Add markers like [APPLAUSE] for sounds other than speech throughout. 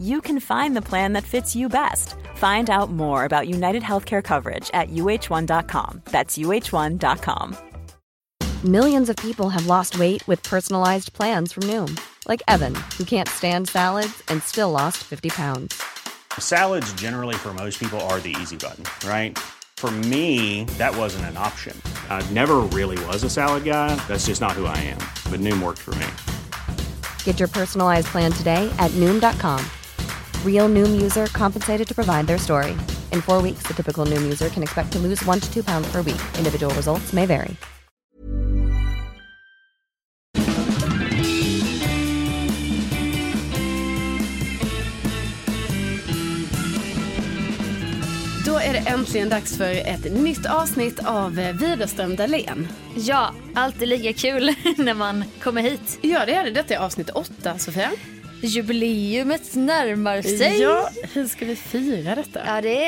you can find the plan that fits you best. Find out more about United Healthcare coverage at uh1.com. That's uh1.com. Millions of people have lost weight with personalized plans from Noom, like Evan, who can't stand salads and still lost 50 pounds. Salads, generally, for most people, are the easy button, right? For me, that wasn't an option. I never really was a salad guy. That's just not who I am. But Noom worked for me. Get your personalized plan today at Noom.com. Real Noom user compensated to provide their story. In four weeks, the typical Noom user can expect to lose one to two pounds per week. Individual results may vary. Då är det äntligen dags för ett nytt avsnitt av eh, Widerström Dahlén. Ja, alltid lika kul [LAUGHS] när man kommer hit. Ja, det är det. Detta är avsnitt åtta, Sofia. Jubileumet närmar sig. Ja, hur ska vi fira detta? Ja, det.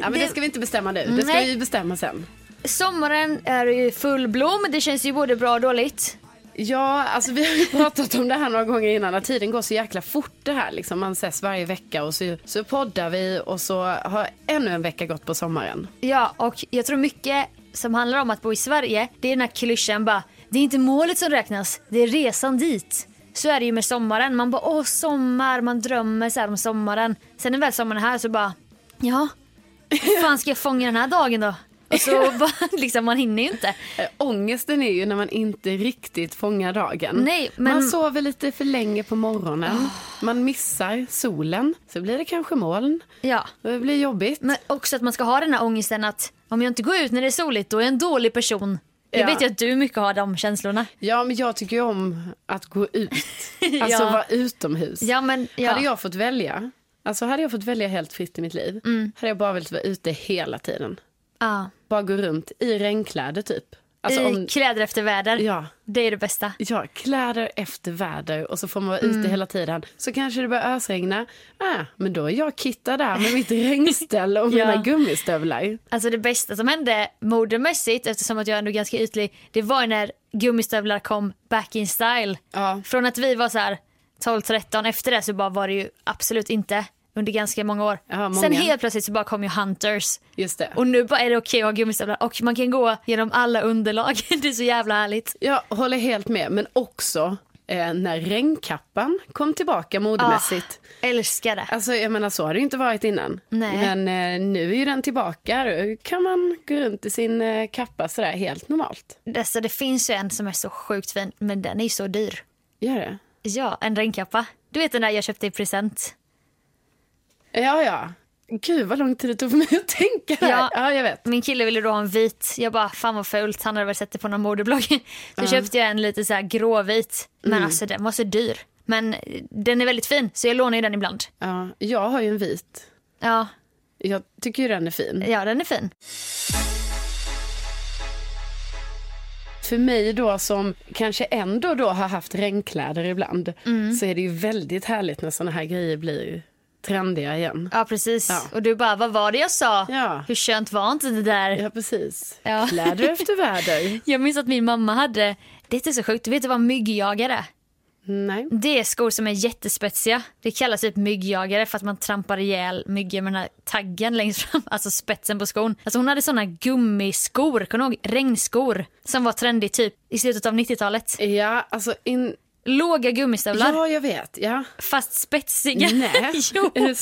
Ja, men det ska vi inte bestämma nu. Det ska Nej. vi bestämma sen. Sommaren är i full blom. Det känns ju både bra och dåligt. Ja, alltså vi har ju [LAUGHS] pratat om det här några gånger innan. Att tiden går så jäkla fort det här. Liksom. Man ses varje vecka och så, så poddar vi och så har ännu en vecka gått på sommaren. Ja, och jag tror mycket som handlar om att bo i Sverige, det är den här klyschan bara, det är inte målet som räknas, det är resan dit. Så är det ju med sommaren. Man bara, åh sommar, man drömmer så om sommaren. Sen när väl sommaren är här så bara, ja, hur fan ska jag fånga den här dagen då? Och så [LAUGHS] bara, [LAUGHS] liksom, man hinner ju inte. Ångesten är ju när man inte riktigt fångar dagen. Nej, men- Man sover lite för länge på morgonen. Man missar solen. Så blir det kanske moln. Ja. Det blir jobbigt. Men också att man ska ha den här ångesten att om jag inte går ut när det är soligt då är jag en dålig person. Jag Ja. vet ju att du mycket har de känslorna. Ja, men jag tycker ju om att gå ut. [LAUGHS] Alltså Ja. vara utomhus. Ja, men, ja. Hade jag fått välja, alltså hade jag fått välja helt fritt i mitt liv, Mm. hade jag bara velat vara ute hela tiden. Ja. Bara gå runt i regnkläder typ. Alltså I om, kläder efter väder. ja, Det är det bästa. ja, kläder efter väder och så får man vara Mm. ute hela tiden. Så kanske det börjar ösregna. Ah, men då är jag Kitta där med mitt [LAUGHS] regnställ och mina Ja. gummistövlar. Alltså det bästa som hände modemässigt, eftersom att jag är ändå ganska ytlig, det var när gummistövlar kom back in style. Ja. Från att vi var så här 12-13, efter det så bara var det ju absolut inte under ganska många år. Ja, många. Sen helt plötsligt så bara kom ju Hunters. Just det. Och nu bara är det okej att ha gummistövlar och man kan gå genom alla underlag. [LAUGHS] Det är så jävla härligt. Jag håller helt med, men också eh, när regnkappan kom tillbaka modemässigt. Älskar det. Alltså jag menar så har det inte varit innan. Nej. Men eh, nu är ju den tillbaka. Då kan man gå runt i sin eh, kappa sådär helt normalt. Alltså, det finns ju en som är så sjukt fin, men den är ju så dyr. Gör det? Ja, en regnkappa. Du vet den där jag köpte i present. Ja, ja. Gud vad lång tid det tog för mig att tänka. Ja. Ja, jag vet. Min kille ville då ha en vit. Jag bara, fan vad fult. Han hade väl sett det på någon modeblogg. Så köpte jag en lite så här gråvit. Men Mm. alltså den var så dyr. Men den är väldigt fin, så jag lånar ju den ibland. Ja, jag har ju en vit. Ja, Jag tycker ju den är fin. ja den är fin. För mig då som kanske ändå då har haft regnkläder ibland så är det ju väldigt härligt när såna här grejer blir trendiga igen. Ja precis. Ja. Och du bara, vad var det jag sa? Ja. Hur skönt var inte det där? Ja, precis. Ja. Kläder efter väder. [LAUGHS] Jag minns att min mamma hade, det är så sjukt, du vet vad myggjagare är? Nej. Det är skor som är jättespetsiga. Det kallas typ myggjagare för att man trampar ihjäl myggor med den här taggen längst fram, [LAUGHS] alltså spetsen på skon. Alltså hon hade såna gummiskor, kommer du ihåg? Regnskor som var trendigt typ i slutet av 90-talet. Ja, alltså in... Låga gummistövlar, Ja, jag vet. Ja. fast spetsiga. Nej, [LAUGHS] jo, det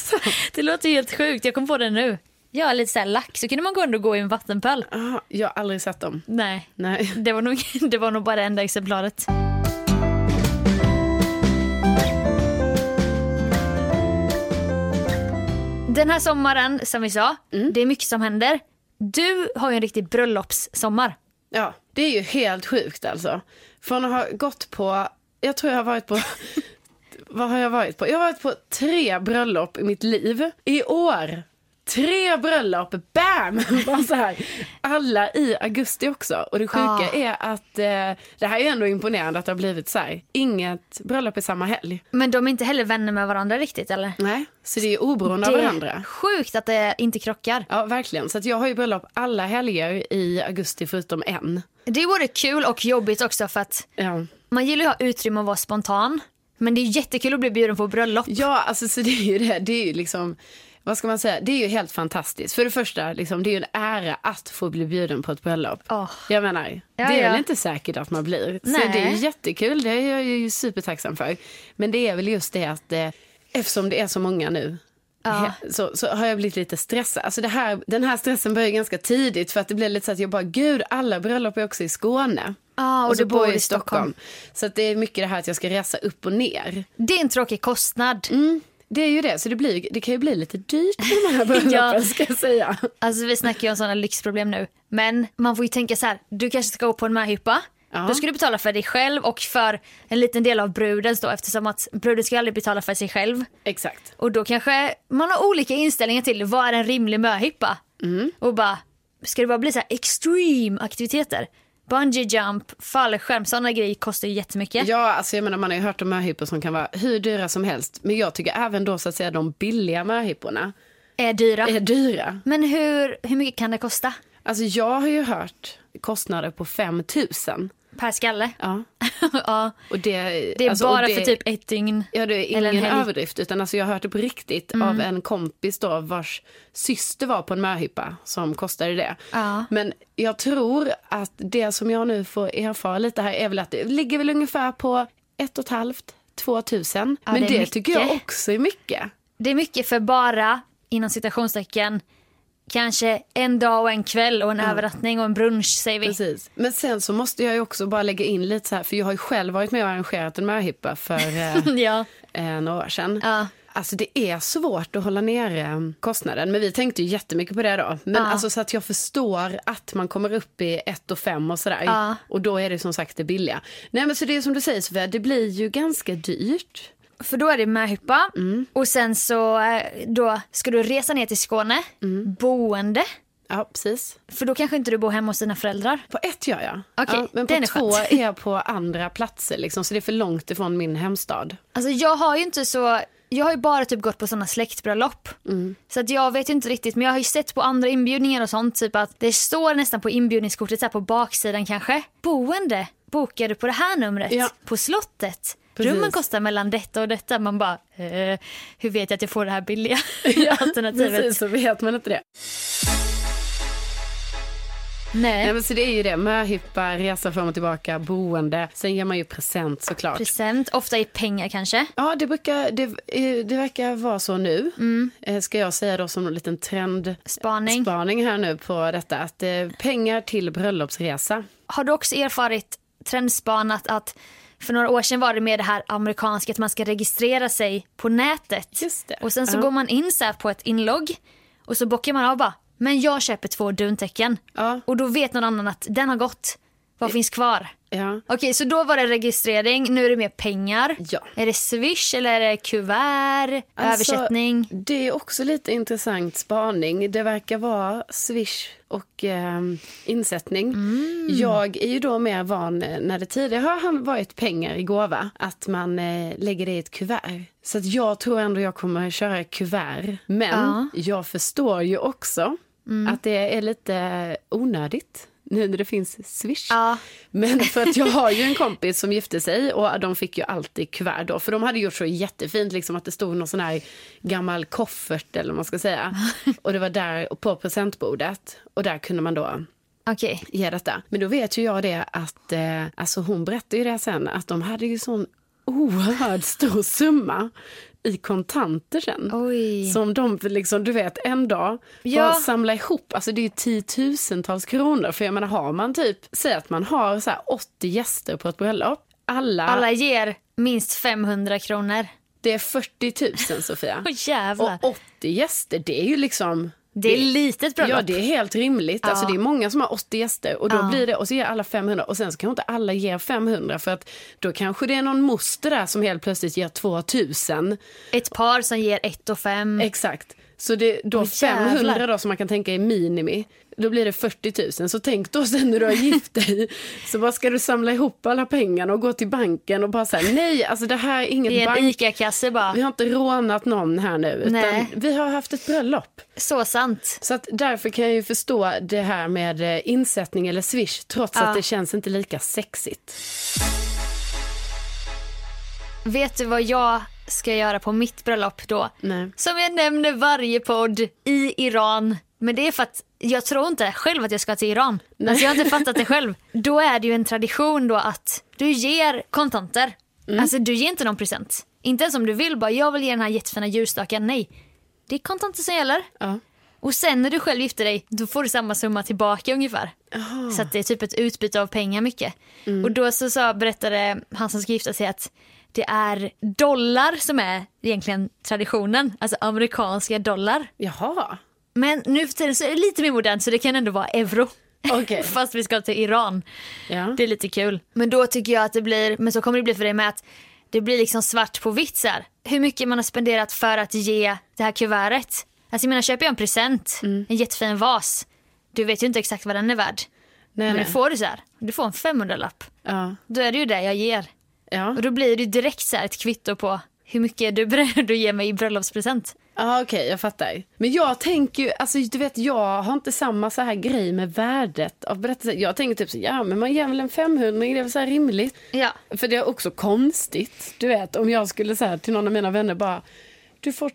det låter helt sjukt. Jag kom på det nu. Ja, lite såhär lack, så kunde man gå ändå gå i en vattenpöl. Ah, jag har aldrig sett dem. Nej, Nej. det var nog, [LAUGHS] det var nog bara det enda exemplaret. Den här sommaren, som vi sa, det är mycket som händer. Du har ju en riktig bröllopssommar. Ja, det är ju helt sjukt alltså. Från att ha gått på, jag tror jag har varit på, vad har jag varit på? Jag har varit på tre bröllop i mitt liv. I år, tre bröllop, bam! [LAUGHS] Bara så här. Alla i augusti också. Och det sjuka Ah. är att eh, det här är ändå imponerande att det har blivit så här. Inget bröllop i samma helg. Men de är inte heller vänner med varandra riktigt eller? Nej, så det är oberoende av Det är varandra. sjukt att det inte krockar. Ja, verkligen. Så jag har ju bröllop alla helger i augusti förutom en. Det både kul och jobbigt också för att Ja. Man gillar ju att ha utrymme att vara spontan. Men det är jättekul att bli bjuden på bröllop. Ja, alltså så det är ju det. Det är ju liksom, vad ska man säga, det är ju helt fantastiskt. För det första, liksom, det är ju en ära att få bli bjuden på ett bröllop. Åh. Jag menar, Ja, det är ja. väl inte säkert att man blir. Så Nej. det är ju jättekul, det är jag ju supertacksam för. Men det är väl just det att eh, eftersom det är så många nu Ja. så, så har jag blivit lite stressad. Alltså det här, den här stressen börjar ganska tidigt för att det blir lite så att jag bara, gud alla bröllop är också i Skåne. Ja, och så du bor i Stockholm. Så att det är mycket det här att jag ska resa upp och ner. Det är en tråkig kostnad. Mm, det är ju det, så det, blir, det kan ju bli lite dyrt med de här [LAUGHS] bröllopen ska jag säga. Alltså vi snackar ju om sådana lyxproblem nu. Men man får ju tänka så här, du kanske ska gå på en möhippa. Ja. Då ska du betala för dig själv och för en liten del av brudens då eftersom att bruden ska aldrig betala för sig själv. Exakt. Och då kanske man har olika inställningar till vad är en rimlig möhippa. Mm. Och bara, ska det bara bli så här extreme aktiviteter? Bungee jump, fallskärm, sådana grejer kostar ju jättemycket. Ja, alltså jag menar man har ju hört om möhippor som kan vara hur dyra som helst. Men jag tycker även då så att säga de billiga möhipporna Är dyra. är dyra. Men hur, hur mycket kan det kosta? Alltså jag har ju hört kostnader på 5 000. Per skalle? Ja. [LAUGHS] ja. Och det, Det är alltså, bara det- för typ ett dygn. Ja, det är ingen. Mm. överdrift. Utan alltså jag har hört det på riktigt av en kompis då vars syster var på en möhippa som kostade det. Ja. Men jag tror att det som jag nu får erfara lite här är väl att det ligger väl ungefär på ett och ett halvt, två tusen. Ja, Men det det, tycker jag också är mycket. Det är mycket för bara, inom citationstecken, kanske en dag och en kväll och en övernattning och en brunch säger vi. Precis. Men sen så måste jag ju också bara lägga in lite så här, för jag har ju själv varit med och arrangerat en möhippa för [LAUGHS] eh, Ja. eh, några år sedan. Ja. Alltså det är svårt att hålla nere kostnaden. Men vi tänkte ju jättemycket på det då. Men Ja. alltså så att jag förstår att man kommer upp i ett och fem och sådär. Ja. Och då är det som sagt det billiga. Nej men så det är som du säger Sofia, det blir ju ganska dyrt. För då är det möhippa och sen så eh, då ska du resa ner till Skåne, boende. Ja precis. För då kanske inte du bor hemma hos dina föräldrar. På ett gör jag. Okej, ja, men på är två skönt. är jag på andra platser liksom. Så det är för långt ifrån min hemstad. Alltså jag har ju inte så, jag har ju bara typ gått på sådana släktbröllop. Så att jag vet ju inte riktigt men jag har ju sett på andra inbjudningar och sånt typ att det står nästan på inbjudningskortet så på baksidan kanske. Boende bokar du på det här numret Ja. på slottet. Precis. Rummen kostar mellan detta och detta. Man bara, eh, hur vet jag att jag får det här billiga [LAUGHS] [LAUGHS] alternativet? Precis, så vet man inte det. Nej. Nej men så det är ju det, möhippa, resa fram och tillbaka, boende. Sen ger man ju present såklart. Present, ofta i pengar kanske. Ja, det, brukar, det, eh, det verkar vara så nu. Mm. Eh, Ska jag säga då som en liten trendspaning Spaning. här nu på detta. Att eh, pengar till bröllopsresa. Har du också erfarit trendspanat att för några år sedan var det med det här amerikanska att man ska registrera sig på nätet. Och sen så Ja. går man in så på ett inlogg och så bockar man av bara, men jag köper två duntäcken. Ja. Och då vet någon annan att den har gått. Vad finns kvar? Ja. Okej, så då var det registrering, nu är det mer pengar. Ja. Är det swish eller är det kuvert, Alltså, översättning? Det är också lite intressant spaning. Det verkar vara swish och eh, insättning. Mm. Jag är ju då mer van eh, när det tidigare har varit pengar i gåva att man eh, lägger det i ett kuvert. Så att jag tror ändå jag kommer köra kuvert. Men Ja. Mm. jag förstår ju också att det är lite onödigt nu när det finns swish. Ja. Men för att jag har ju en kompis som gifte sig och de fick ju alltid kuvert då. För de hade gjort så jättefint, liksom att det stod någon sån här gammal koffert eller vad man ska säga. [LAUGHS] Och det var där på presentbordet. Och där kunde man då Okej. ge detta. Men då vet ju jag det att, eh, alltså hon berättade ju det sen, att de hade ju sån oerhört stor summa i kontanter sen. Oj. Som de liksom, du vet, en dag Ja. bara samla ihop. Alltså det är tiotusentals kronor. För jag menar, har man typ, säg att man har så här 80 gäster på ett bröllop. Alla, Alla ger minst 500 kronor. det är 40 000 Sofia. [LAUGHS] Jävlar. Och 80 gäster, det är ju liksom... det är litet bröllop. Ja, det är helt rimligt. Alltså, Ja. det är många som har 80 gäster och då Ja. blir det, och så ger alla 500 och sen så kanske inte alla ger 500 för att då kanske det är någon moster där som helt plötsligt ger 2000. Ett par som ger 1 och 5. Exakt. Så det, då Åh, 500 jävlar. då som man kan tänka är minimi. Då blir det 40 000. Så tänk då sen när du har gift dig. [LAUGHS] Så bara ska du samla ihop alla pengarna och gå till banken och bara säga nej, alltså det här är inget Det är en bank. ICA-kasse bara. Vi har inte rånat någon här nu. Utan Nej. vi har haft ett bröllop. Så sant. Så att därför kan jag ju förstå det här med eh, insättning eller swish trots Ja. att det känns inte lika sexigt. Vet du vad jag ska göra på mitt bröllop då? Nej. Som jag nämner varje podd i Iran. Men det är för att jag tror inte själv att jag ska till Iran. Alltså jag har inte fattat det [LAUGHS] själv. Då är det ju en tradition då att du ger kontanter. Alltså du ger inte någon present. Inte ens om du vill bara, jag vill ge den här jättefina ljusstaken. Nej. Det är kontanter som gäller. Ja. Och sen när du själv gifter dig, då får du samma summa tillbaka ungefär. Så att det är typ ett utbyte av pengar mycket. Och då så sa, berättade han som ska gifta sig att det är dollar som är egentligen traditionen. Alltså amerikanska dollar. Jaha. Men nu för tiden så är det lite mer modernt så det kan ändå vara euro. Okej. [LAUGHS] Fast vi ska till Iran. Ja. Det är lite kul. Men då tycker jag att det blir, men så kommer det bli för dig med att det blir liksom svart på vitt så här. Hur mycket man har spenderat för att ge det här kuvertet. Alltså jag menar köper jag en present, Mm. en jättefin vas. Du vet ju inte exakt vad den är värd. Nej, Men nej. får du så här, du får en 500-lapp. Ja. Då är det ju det jag ger. Ja. Och då blir det direkt så ett kvitto på hur mycket är du beredd att ge mig i bröllopspresent. Ja, okej, jag fattar. Men jag tänker ju, alltså du vet, jag har inte samma så här grej med värdet av berättelser. Jag tänker typ så, ja men man ger väl en 500, det är väl så här rimligt. Ja. För det är också konstigt, du vet, om jag skulle säga till någon av mina vänner bara, du får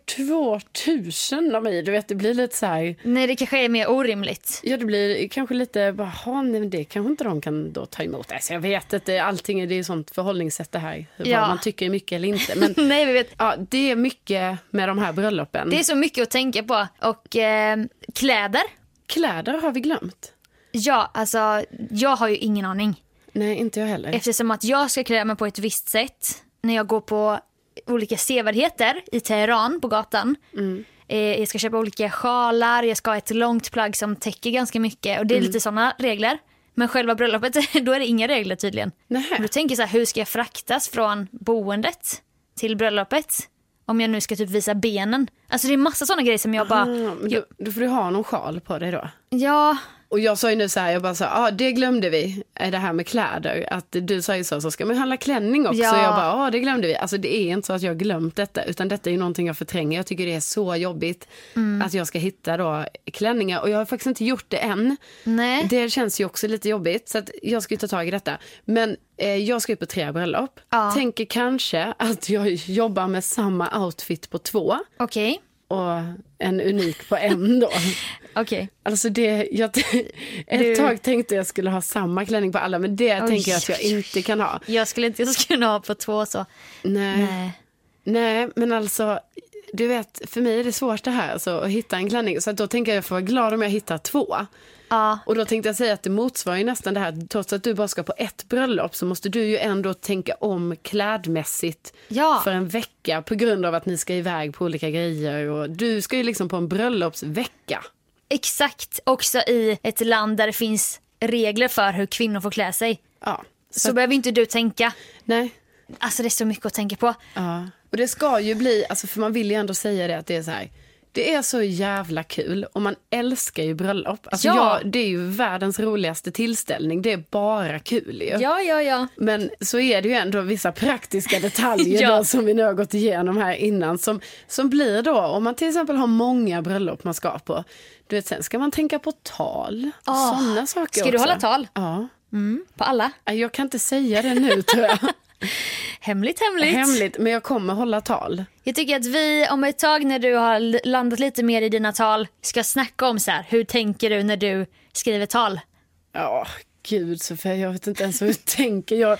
2000 av mig, du vet, det blir lite så här, Nej det kanske är mer orimligt. ja det blir kanske lite, bara, "Ha, nej, men det kanske inte de kan då ta emot. Alltså, jag vet inte, allting är, det är sånt förhållningssätt det här, Ja. vad man tycker är mycket eller inte. [LAUGHS] Men Nej vi vet. ja, det är mycket med de här bröllopen. Det är så mycket att tänka på. Och eh, kläder. Kläder har vi glömt. Ja, alltså jag har ju ingen aning. Nej, inte jag heller. Eftersom att jag ska klä mig på ett visst sätt när jag går på olika sevärdheter i Teheran på gatan. Eh, jag ska köpa olika sjalar, jag ska ha ett långt plagg som täcker ganska mycket och det är lite sådana regler. Men själva bröllopet, [LAUGHS] då är det inga regler tydligen. Nähä. Då tänker jag så här, hur ska jag fraktas från boendet till bröllopet? Om jag nu ska typ visa benen. Alltså det är massa sådana grejer som jag bara, men då, då får du ha någon sjal på dig då. ja, Och jag sa ju nu så här, jag bara sa, ah, det glömde vi, det här med kläder. Att du sa ju så, så ska man handla klänning också. Ja. Jag bara, ja ah, det glömde vi. Alltså det är inte så att jag har glömt detta, utan detta är ju någonting jag förtränger. Jag tycker det är så jobbigt Mm. att jag ska hitta då klänningar. Och jag har faktiskt inte gjort det än. nej. Det känns ju också lite jobbigt, så att jag ska ju ta tag i detta. Men eh, jag ska ju på tre bröllop. Ja. Tänker kanske att jag jobbar med samma outfit på två. Okej, och en unik på en då. [LAUGHS] okej. Alltså det, jag, [LAUGHS] ett Du- tag tänkte jag skulle ha samma klänning på alla men det Oj, tänker jag att jag inte kan ha. Jag skulle inte [LAUGHS] kunna ha på två så. Nej. Nej. Nej. men alltså du vet för mig är det svårt det här alltså, att hitta en klänning så då tänker jag att jag får vara glad om jag hittar två. Ja, Och då tänkte jag säga att det motsvarar ju nästan det här, trots att du bara ska på ett bröllop så måste du ju ändå tänka om klädmässigt Ja. för en vecka på grund av att ni ska iväg på olika grejer och du ska ju liksom på en bröllopsvecka. exakt. Också i ett land där det finns regler för hur kvinnor får klä sig. Ja. Så, behöver inte du tänka. Nej. Alltså det är så mycket att tänka på. Ja. Och det ska ju bli, alltså för man vill ju ändå säga det att det är så här. Det är så jävla kul och man älskar ju bröllop. Alltså Ja. jag, det är ju världens roligaste tillställning. Det är bara kul ju. Ja, ja, ja. Men så är det ju ändå vissa praktiska detaljer [LAUGHS] Ja. då, som vi nu har gått igenom här innan. Som, som blir då, om man till exempel har många bröllop man ska på. Du vet, sen ska man tänka på tal. Åh, Sådana saker ska du också. hålla tal? Ja. På alla. Jag kan inte säga det nu tror jag. [LAUGHS] [LAUGHS] Hemligt, hemligt. Hemligt, men jag kommer hålla tal. Jag tycker att vi om ett tag när du har landat lite mer i dina tal ska snacka om så här, hur tänker du när du skriver tal? Ja, gud Sofia, jag vet inte ens hur jag [LAUGHS] tänker. Jag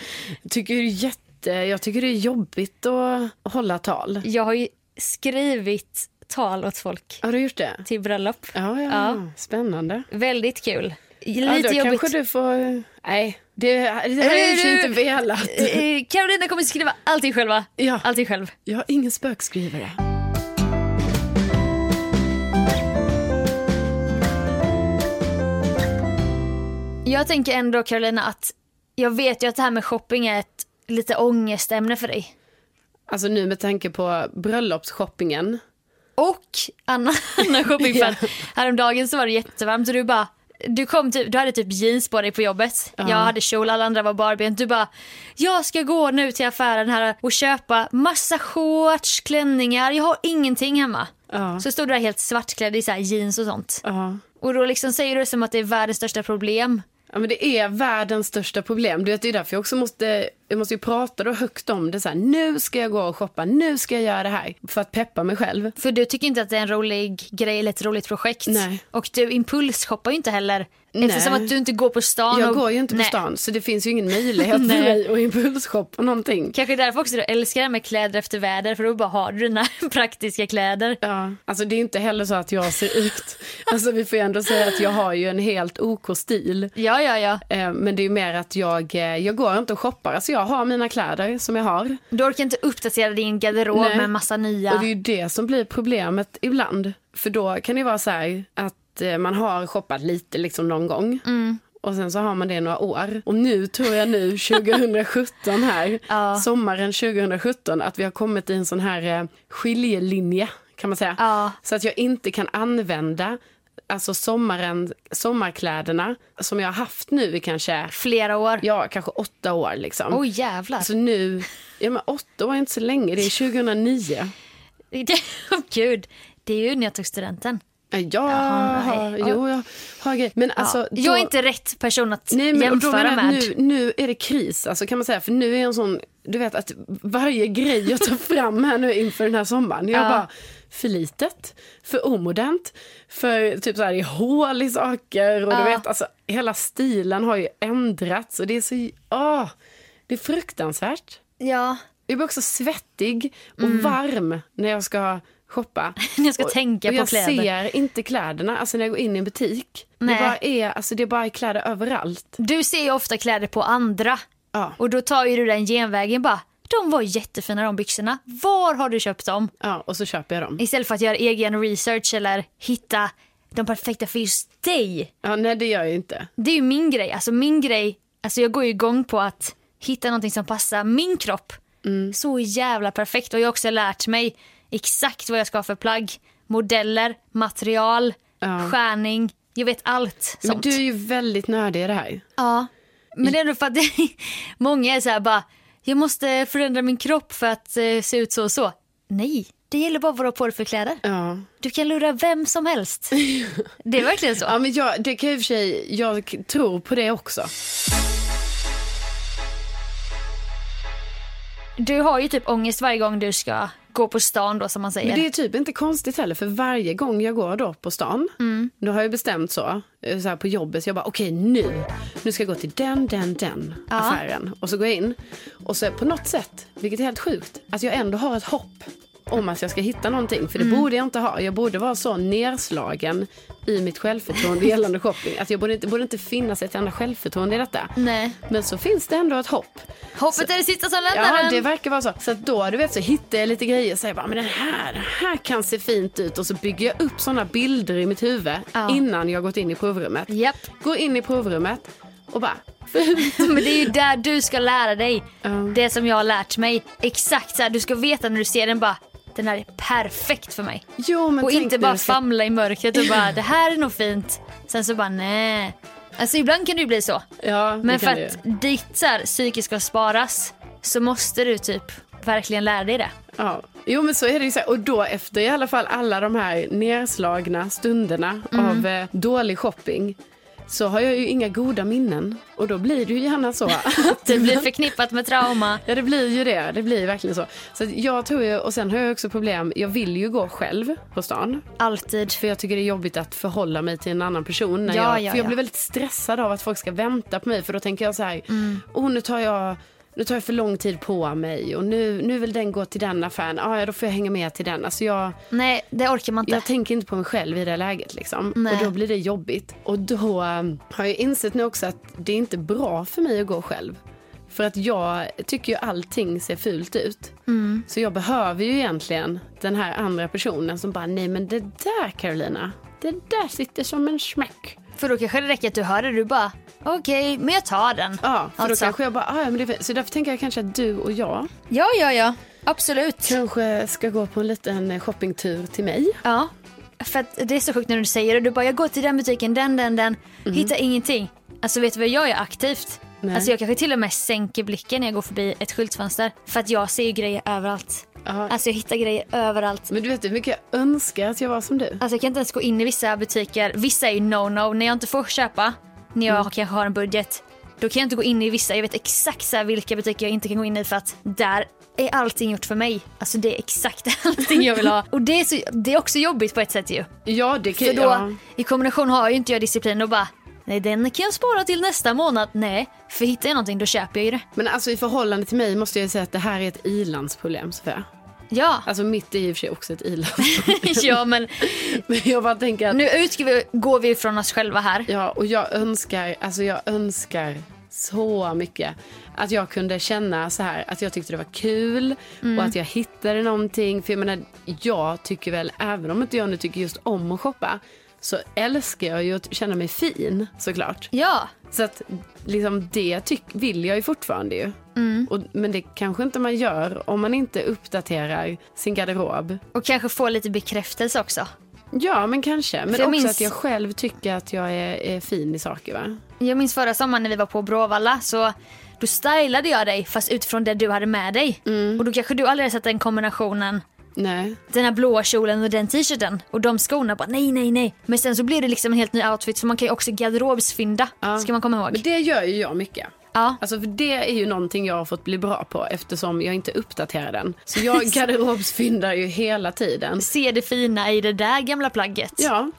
tycker det är jätte, jag tycker det är jobbigt att hålla tal. Jag har ju skrivit tal åt folk Har du gjort det? till bröllop. Ja, ja, Ja. spännande. Väldigt kul. Lite Ja, då jobbigt. kanske du får... Nej, det, det här har jag inte velat. Eh, Carolina kommer skriva allting själva. Ja. Allting själv. Jag har ingen spökskrivare. Jag tänker ändå Carolina att jag vet ju att det här med shopping är ett lite ångestämne för dig. Alltså nu med tanke på bröllopsshoppingen. Och annan, annan [LAUGHS] shopping för att häromdagen så var det jättevarmt och du bara du, kom typ, du hade typ jeans på dig på jobbet. Jag hade kjol, alla andra var barbent. Du bara, jag ska gå nu till affären här och köpa massa shorts, klänningar. Jag har ingenting hemma. Ja. Så stod du där helt svartklädd i så jeans och sånt. Ja. Och då liksom säger du det som att det är världens största problem. Ja, men det är världens största problem. Du vet, det är därför jag också måste, jag måste ju prata då högt om det. Så här, nu ska jag gå och shoppa, nu ska jag göra det här. För att peppa mig själv. För du tycker inte att det är en rolig grej eller ett roligt projekt. Nej. Och du impulsshoppar ju inte heller. Nej. Eftersom att du inte går på stan. Jag och... går ju inte på Nej. stan, så det finns ju ingen möjlighet för Nej. mig att impulsshoppa någonting. Kanske därför också du älskar det med kläder efter väder för då bara har du dina [LAUGHS] praktiska kläder. Ja, alltså det är inte heller så att jag ser ut... [LAUGHS] Alltså vi får ju ändå säga att jag har ju en helt OK stil. Ja, ja, ja. Eh, Men det är ju mer att jag, eh, jag går inte och shoppar. Alltså jag har mina kläder som jag har. Du orkar inte uppdatera din garderob Nej. med massa nya. Och det är ju det som blir problemet ibland. För då kan det vara så här att eh, man har shoppat lite liksom någon gång. Mm. Och sen så har man det några år. Och nu tror jag nu [LAUGHS] 2017 här, Ja. sommaren 2017, att vi har kommit i en sån här eh, skiljelinje kan man säga. Ja. Så att jag inte kan använda alltså sommaren, sommarkläderna som jag har haft nu i kanske, Flera år. ja, kanske åtta år liksom. Oj jävlar. Så nu, ja men åtta år är inte så länge, det är 2009. [LAUGHS] Åh gud. Det är ju när jag tog studenten. Ja, jag Jaha, har, jo, jag har grejer. Men alltså, ja. då, Jag är inte rätt person att nej, men, jämföra med. nu, nu är det kris, alltså, kan man säga. För nu är jag en sån, du vet att varje grej jag tar fram här nu inför den här sommaren, jag Ja. bara, för litet, för omodernt, för typ så här, det är hål i saker och du vet, alltså hela stilen har ju ändrats och det är så, åh, det är fruktansvärt. Ja, Jag blir också svettig och varm när jag ska shoppa. [LAUGHS] Jag ska Och- tänka och på jag kläder. ser inte kläderna alltså när jag går in i en butik. Nej. Det bara är, alltså det bara är kläder överallt. Du ser ju ofta kläder på andra. Ja. Och då tar ju du den genvägen bara. De var jättefina de byxorna. Var har du köpt dem? Ja, och så köper jag dem. Istället för att göra egen research eller hitta de perfekta för just dig. Ja, nej, det gör jag inte. Det är ju min grej. Alltså min grej, alltså jag går ju igång på att hitta någonting som passar min kropp. Mm. Så jävla perfekt. Och jag har också lärt mig exakt vad jag ska ha för plagg. Modeller, material, Ja. skärning. Jag vet allt Men sånt. du är ju väldigt nördig i det här. Ja, men det är ändå för att [LAUGHS] många är så här bara, jag måste förändra min kropp för att eh, se ut så och så. Nej, det gäller bara vad du har på dig för kläder. Ja. Du kan lura vem som helst. [LAUGHS] Det är verkligen så. Ja, men jag, det kan jag för sig, jag tror på det också. Du har ju typ ångest varje gång du ska gå på stan då som man säger. Men det är typ inte konstigt heller, för varje gång jag går då på stan, Mm. då har jag bestämt så, eh, så här på jobbet, så jag bara okej nu, nu ska jag gå till den, den, den Ja. affären. Och så går jag in, och så på något sätt, vilket är helt sjukt, att jag ändå har ett hopp om att jag ska hitta någonting. För det Mm. borde jag inte ha. Jag borde vara så nerslagen i mitt självförtroende gällande shopping. Att jag borde inte, borde inte finnas ett enda självförtroende i detta. Nej. Men så finns det ändå ett hopp. Hoppet är det sista som lämnar Ja, det verkar vara så. Så då, du vet, så hittar jag lite grejer och säger bara, men den här, den här kan se fint ut. Och så bygger jag upp sådana bilder i mitt huvud Ja. innan jag gått in i provrummet. Japp. Går in i provrummet och bara, [LAUGHS] Men det är ju där du ska lära dig. Ja. Det som jag har lärt mig. Exakt så här, du ska veta när du ser den bara, den här är perfekt för mig. jo men Och inte bara ska- famla i mörkret och bara, [CLEARS THROAT] det här är nog fint. Sen så bara, nej. Alltså ibland kan det ju bli så. Ja, Men för att ditt så här, psyke ska sparas så måste du typ verkligen lära dig det. Ja. Jo men så är det ju så här. Och då efter i alla fall alla de här nerslagna stunderna Mm. av eh, dålig shopping så har jag ju inga goda minnen. Och då blir det ju gärna så. att [LAUGHS] Det blir [LAUGHS] förknippat med trauma. Ja det blir ju det, det blir verkligen så. Så jag tror ju, och sen har jag också problem, jag vill ju gå själv på stan. Alltid. För jag tycker det är jobbigt att förhålla mig till en annan person. När Ja, jag, ja, för jag ja. blir väldigt stressad av att folk ska vänta på mig. För då tänker jag så här, Mm. oh, nu tar jag nu tar jag för lång tid på mig och nu, nu vill den gå till den affären. Ah, ja, då får jag hänga med till den. Alltså jag, Nej, det orkar man inte. jag tänker inte på mig själv i det läget. Liksom. Nej. Och då blir det jobbigt. Och då um, har jag insett nu också att det är inte bra för mig att gå själv. För att jag tycker ju allting ser fult ut. Mm. Så jag behöver ju egentligen den här andra personen som bara, nej men det där Carolina, det där sitter som en smäck. För då kanske det räcker att du hör det, du bara, okej, men jag tar den. Ja, för Alltså. då kanske jag bara, ah, ja, men det så därför tänker jag kanske att du och jag Ja, ja, ja. Absolut. kanske ska gå på en liten shoppingtur till mig. Ja. För att det är så sjukt när du säger det. Du bara, jag går till den butiken, den, den, den. Hittar ingenting. Alltså vet du vad jag gör aktivt? Nej. Alltså jag kanske till och med sänker blicken när jag går förbi ett skyltfönster. För att jag ser ju grejer överallt. Ja. Alltså jag hittar grejer överallt. Men du vet hur mycket jag önskar att jag var som du. Alltså jag kan inte ens gå in i vissa butiker. Vissa är ju no-no. När jag inte får köpa, när jag kanske har en budget. Då kan jag inte gå in i vissa. Jag vet exakt så här vilka butiker jag inte kan gå in i för att där är allting gjort för mig. Alltså det är exakt [LAUGHS] allting jag vill ha. Och det är, så, det är också jobbigt på ett sätt ju. Ja, det kan För då ja. i kombination har ju inte jag disciplin och bara Nej den kan jag spara till nästa månad. Nej, för hittar jag någonting då köper jag ju det. Men alltså i förhållande till mig måste jag säga att det här är ett ilandsproblem Sofia. Ja, Alltså mitt är i och för sig också ett ilandsproblem. [LAUGHS] ja men [LAUGHS] Men jag bara tänker att, nu utgår vi, går vi från oss själva här. ja och jag önskar, alltså jag önskar så mycket att jag kunde känna så här att jag tyckte det var kul Mm. och att jag hittade någonting. För jag menar, jag tycker väl, även om inte jag nu tycker just om att shoppa, så älskar jag ju att känna mig fin såklart. Ja, Så att liksom det tyck, vill jag ju fortfarande ju. Mm. Och, men det kanske inte man gör om man inte uppdaterar sin garderob. och kanske få lite bekräftelse också. Ja, men kanske. Men också minns- att jag själv tycker att jag är, är fin i saker va? Jag minns förra sommaren när vi var på Bråvalla så då stylade jag dig fast utifrån det du hade med dig. Och då kanske du aldrig hade sett den kombinationen Nej. den här blåa kjolen och den t-shirten och de skorna bara nej nej nej. Men sen så blir det liksom en helt ny outfit för man kan ju också garderobsfynda. Ja. Ska man komma ihåg. Men det gör ju jag mycket. Ja. Alltså för det är ju någonting jag har fått bli bra på eftersom jag inte uppdaterar den. Så jag [LAUGHS] garderobsfyndar ju hela tiden. Se det fina i det där gamla plagget. Ja,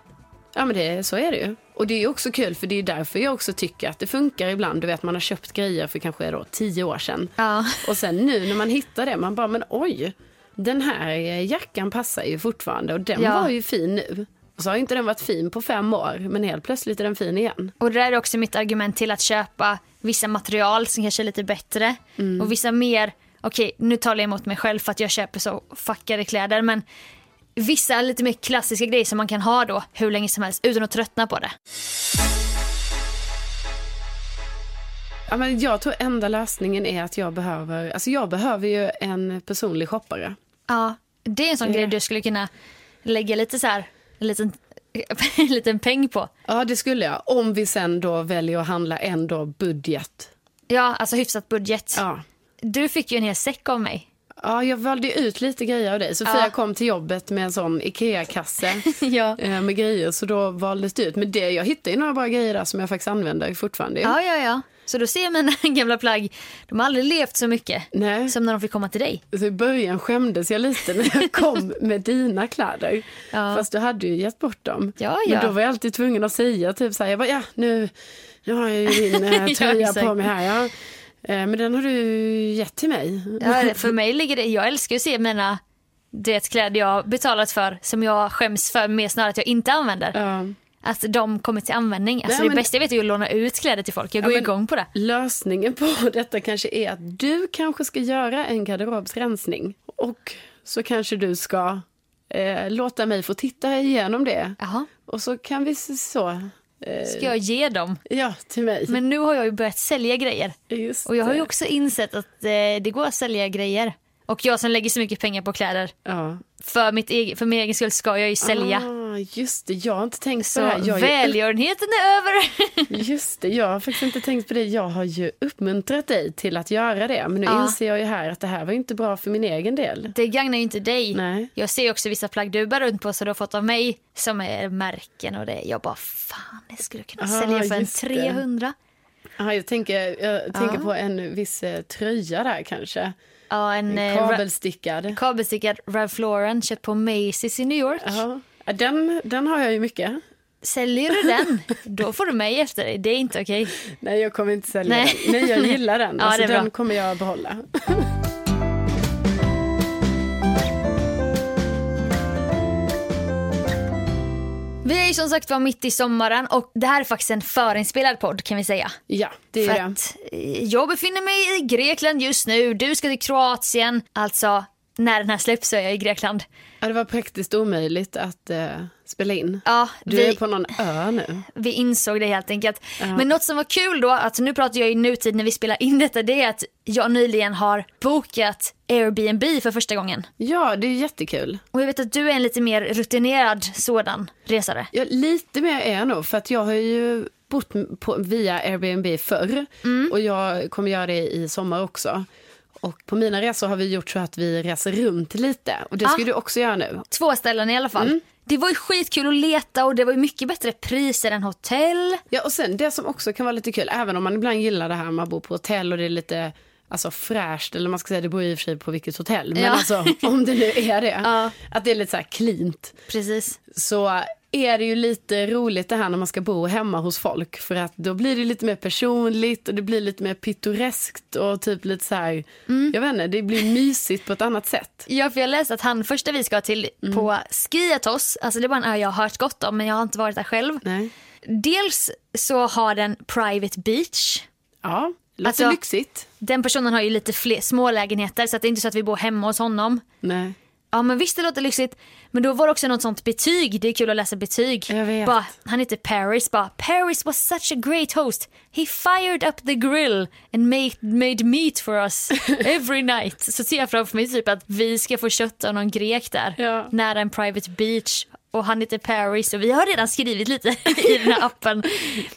ja men det, så är det ju. Och det är ju också kul för det är därför jag också tycker att det funkar ibland. Du vet man har köpt grejer för kanske då tio år sedan. Ja. Och sen nu när man hittar det, man bara men oj, den här jackan passar ju fortfarande och den Ja. var ju fin nu. Och så har inte den varit fin på fem år, men helt plötsligt är den fin igen. Och det där är också mitt argument till att köpa vissa material som kanske är lite bättre. Mm. Och vissa mer, okej nu talar jag emot mig själv för att jag köper så fackade kläder men vissa lite mer klassiska grejer som man kan ha då hur länge som helst utan att tröttna på det. Ja, men jag tror enda lösningen är att jag behöver, alltså jag behöver ju en personlig shoppare. Ja, det är en sån grej du skulle kunna lägga lite så här, en liten, [LAUGHS] en liten peng på. Ja, det skulle jag. Om vi sen då väljer att handla ändå budget. Ja, alltså hyfsat budget. Ja. Du fick ju en hel säck av mig. Ja, jag valde ut lite grejer av dig. Sofia Ja. kom till jobbet med en sån Ikea-kasse [LAUGHS] Ja. eh, med grejer. Så då valdes det ut. Men det, jag hittade ju några bra grejer där som jag faktiskt använder fortfarande. Ja, ja, ja. Så då ser mina [LAUGHS] gamla plagg, de har aldrig levt så mycket Nej. som när de fick komma till dig. Så i början skämdes jag lite när jag kom [LAUGHS] med dina kläder. Ja. Fast du hade ju gett bort dem. Ja, Men ja. då var jag alltid tvungen att säga typ så här, jag bara, ja nu, nu har jag ju din [LAUGHS] eh, Ja, tröja på mig här. Ja. Eh, Men den har du gett till mig. Ja, för mig ligger det, jag älskar att se mina det kläder jag betalat för som jag skäms för mer snarare att jag inte använder. Ja. Att de kommer till användning. Alltså Nej, det bästa jag vet är att låna ut kläder till folk. Jag Ja, går men- igång på det. Lösningen på [LAUGHS] detta kanske är att du kanske ska göra en garderobsrensning. Och så kanske du ska eh, låta mig få titta igenom det. Jaha. Och så kan vi så... Eh, Ska jag ge dem? Ja, till mig. Men nu har jag ju börjat sälja grejer. Just Och jag har ju också insett att eh, det går att sälja grejer. Och jag som lägger så mycket pengar på kläder, Ja. För, mitt egen, för min egen skull ska jag ju sälja. Ah, just det, jag har inte tänkt på så det här. Jag har ju- välgörenheten är över. [LAUGHS] Just det, jag har faktiskt inte tänkt på det. Jag har ju uppmuntrat dig till att göra det. Men nu Ja. inser jag ju här att det här var inte bra för min egen del. Det gagnar ju inte dig. Nej. Jag ser också vissa plagg du bär runt på så du har fått av mig som är märken och det. Jag bara fan, det skulle jag kunna Ah, sälja för en just det. 300. Ja, jag tänker, jag tänker på en viss eh, tröja där kanske. Ja, en, En eh, ra- kabelstickad. kabelstickad Ralph Lauren köpt på Macy's i New York. Ja. Den, den har jag ju mycket. Säljer du den, [LAUGHS] då får du mig efter dig. Det är inte okej. Nej, jag kommer inte sälja Nej. den. Nej, jag gillar den. [LAUGHS] Ja, alltså, bra. den kommer jag behålla. [LAUGHS] Vi är ju som sagt var mitt i sommaren och det här är faktiskt en förinspelad podd kan vi säga. Ja, det är För det. att eh, jag befinner mig i Grekland just nu, du ska till Kroatien. Alltså, när den här släpps så är jag i Grekland. Ja, det var praktiskt omöjligt att eh, spela in. Ja, Du vi, är på någon ö nu. vi insåg det helt enkelt. Men något som var kul då, att nu pratar jag i nutid när vi spelar in detta, det är att jag nyligen har bokat Airbnb för första gången. Ja, det är jättekul. Och jag vet att du är en lite mer rutinerad sådan resare. Ja, lite mer är jag nog, för att jag har ju bott på, via Airbnb förr Mm. och jag kommer göra det i sommar också. Och på mina resor har vi gjort så att vi reser runt lite och det ska Ah. du också göra nu. Två ställen i alla fall. Mm. Det var ju skitkul att leta och det var ju mycket bättre priser än hotell. Ja, och sen det som också kan vara lite kul, även om man ibland gillar det här man bor på hotell och det är lite alltså, fräscht, eller man ska säga det beror i och för sig på vilket hotell, men Ja. alltså om det nu är det, [LAUGHS] Ja. att det är lite så här cleant, Precis. så är det ju lite roligt det här när man ska bo hemma hos folk, för att då blir det lite mer personligt och det blir lite mer pittoreskt och typ lite så här, Mm. jag vet inte, det blir mysigt på ett annat sätt. Ja, för jag läste att han första vi ska till Mm. på Skiatos, alltså det är bara en ö jag har hört gott om men jag har inte varit där själv. Nej. Dels så har den private beach. Ja, låter Alltså- lyxigt. Den personen har ju lite fler små lägenheter så att det är inte så att vi bor hemma hos honom. Nej. Ja men visst det låter lyxigt. Men då var det också något sånt betyg. Det är kul att läsa betyg. Bara, han heter Paris. Bara, Paris was such a great host. He fired up the grill and made, made meat for us [LAUGHS] every night. Så ser jag framför mig typ att vi ska få kött av någon grek där. Ja. Nära en private beach. Och han heter Paris och vi har redan skrivit lite [LAUGHS] i den här appen.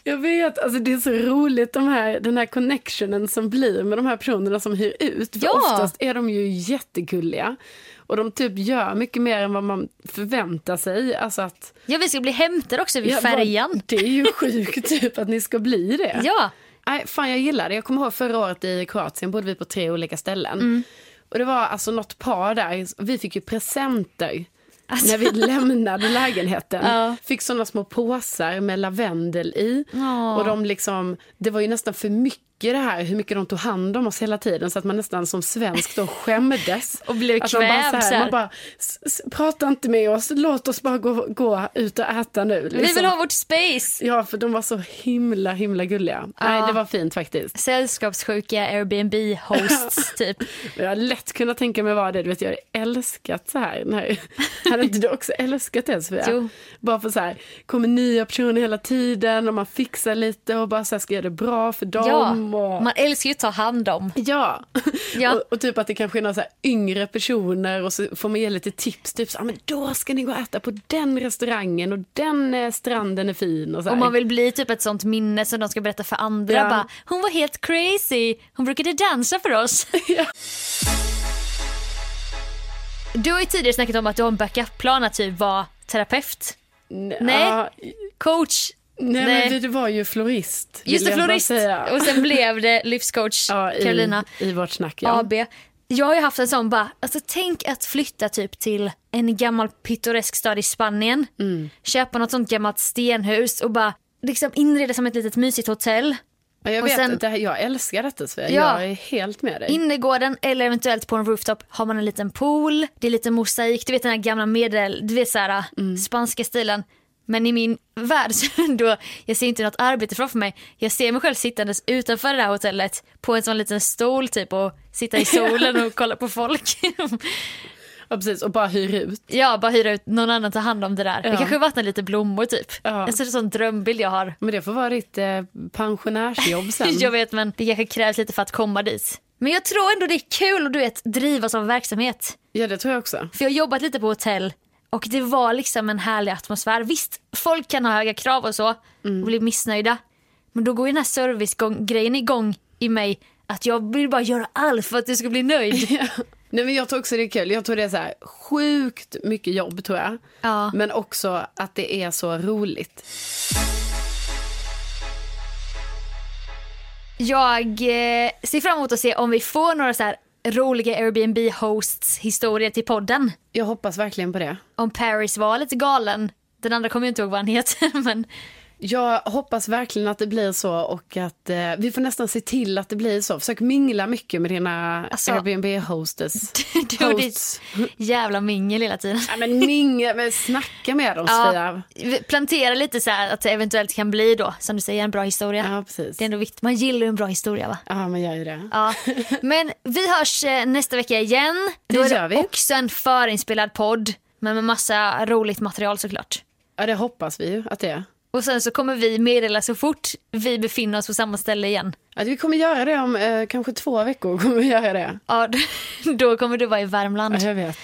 Jag vet, alltså det är så roligt de här, den här connectionen som blir med de här personerna som hyr ut. För Ja. oftast är de ju jättegulliga. Och de typ gör mycket mer än vad man förväntar sig. Alltså att, Ja vi ska bli hämtade också vid Ja, färjan. vad- Det är ju sjukt [LAUGHS] typ att ni ska bli det. Ja. Nej, fan jag gillar det. Jag kommer ihåg förra året i Kroatien bodde vi på tre olika ställen. Mm. Och det var alltså något par där, vi fick ju presenter. Alltså. När vi lämnade lägenheten. [LAUGHS] Ja. Fick sådana små påsar med lavendel i. Ja. Och de liksom, det var ju nästan för mycket det här, hur mycket de tog hand om oss hela tiden. Så att man nästan som svensk då skämdes. [LAUGHS] Och blev man bara kvävd så så här, man bara, "S- s- prata inte med oss, låt oss bara gå, gå ut och äta nu. Vi vill liksom. ha vårt space. Ja, för de var så himla, himla gulliga. Nej, det var fint faktiskt. Sällskapssjuka Airbnb-hosts [LAUGHS] typ. Jag har lätt kunnat tänka mig vara det. Du vet, jag har älskat så här. Nej. [LAUGHS] Hade inte du också älskat det Sofia? Jo. Bara för så här, kommer nya personer hela tiden och man fixar lite och bara så här, ska göra det bra för dem. Ja, och... man älskar ju att ta hand om. Ja, Ja. Och, och typ att det kanske är några så yngre personer och så får man ge lite tips. Typ så här, men då ska ni gå och äta på den restaurangen och den eh, stranden är fin. Och så här. Och man vill bli typ ett sånt minne som de ska berätta för andra. Ja. Bara, hon var helt crazy, hon brukade dansa för oss. [LAUGHS] Du har ju tidigare snackat om att du har en backup-plan att typ vara terapeut, Nej. Nej. Ja, coach, nej, Nej. men du var ju florist. just det florist och sen blev det livscoach [LAUGHS] ja, i, Carolina I vårt snack, ja. AB. Jag har ju haft en sån bara, alltså tänk att flytta typ till en gammal pittoresk stad i Spanien. Mm. Köpa något sånt gammalt stenhus och bara liksom inreda som ett litet mysigt hotell. Ja, Jag Och vet, sen- det här, jag älskar detta Sofia. Ja. Jag är helt med dig. Innergården eller eventuellt på en rooftop har man en liten pool, det är lite mosaik, du vet den här gamla medel, du vet såhär Mm. spanska stilen. Men i min värld så [LAUGHS] då, jag ser inte något arbete framför mig. Jag ser mig själv sittandes utanför det här hotellet på en sån liten stol typ och sitta i solen och [LAUGHS] kolla på folk. [LAUGHS] Ja, precis, och bara hyr ut. ja, bara hyra ut någon annan ta hand om det där. Ja. Det kanske vattnar lite blommor typ. Ja. En sån, drömbild jag har. Men det får vara ditt eh, pensionärsjobb sen. Jag vet men det kanske krävs lite för att komma dit. Men jag tror ändå det är kul att du vet drivas av verksamhet. Ja, det tror jag också. För jag har jobbat lite på hotell och det var liksom en härlig atmosfär. Visst, folk kan ha höga krav och så och bli missnöjda. Men då går ju den här servicegrejen igång i mig att jag vill bara göra allt för att du ska bli nöjd. [LAUGHS] Nej, men jag tror också det är kul. Jag tror det är så här sjukt mycket jobb tror jag. Ja. Men också att det är så roligt. Jag eh, ser fram emot att se om vi får några så här roliga Airbnb-hosts historier till podden. Jag hoppas verkligen på det. Om Paris var lite galen. Den andra kommer jag inte ihåg vad han heter [LAUGHS] men Jag hoppas verkligen att det blir så och att eh, vi får nästan se till att det blir så. Försök mingla mycket med dina Alltså- Airbnb-hostess. [LAUGHS] du och ditt jävla mingel hela tiden. Ja, men mingla, men snacka med dem Sofia. Ja, plantera lite så här att det eventuellt kan bli då, som du säger, en bra historia. Ja, precis. Det är ändå viktigt. Man gillar ju en bra historia va? Ja, man gör ju det. Ja. Men vi hörs eh, nästa vecka igen. Det Då är gör vi. också en förinspelad podd. Men med massa roligt material såklart. Ja, det hoppas vi ju att det är. Och sen så kommer vi meddela så fort vi befinner oss på samma ställe igen. Att vi kommer göra det om eh, kanske två veckor. kommer vi göra det. Ja, [LAUGHS] då kommer du vara i Värmland. Ja, jag vet.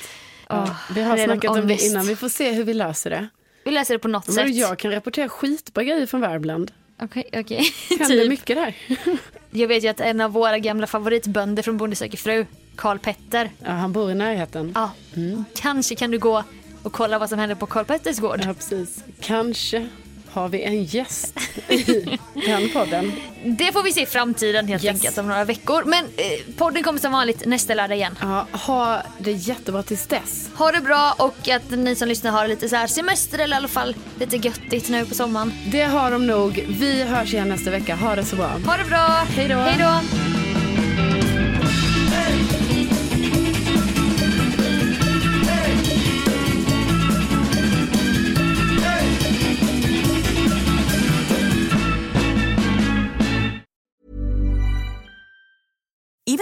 Ja, vi har snackat om det innan. Vi får se hur vi löser det. Vi läser det på något Men sätt. jag kan rapportera skitbra grejer från Värmland. Okej, okej. [LAUGHS] Händer typ. mycket där. [LAUGHS] Jag vet ju att en av våra gamla favoritbönder från Bonde söker fru, Karl Petter. Ja, han bor i närheten. Ja, kanske kan du gå och kolla vad som händer på Karl Petters gård. Ja, precis. Kanske har vi en gäst i den podden. Det får vi se i framtiden helt Yes. enkelt om några veckor. Men eh, podden kommer som vanligt nästa lördag igen. Ja, ha det jättebra tills dess. Ha det bra och att ni som lyssnar har lite så här semester eller i alla fall lite göttigt nu på sommaren. Det har de nog. Vi hörs igen nästa vecka. Ha det så bra. Ha det bra! Hej då. Hej då!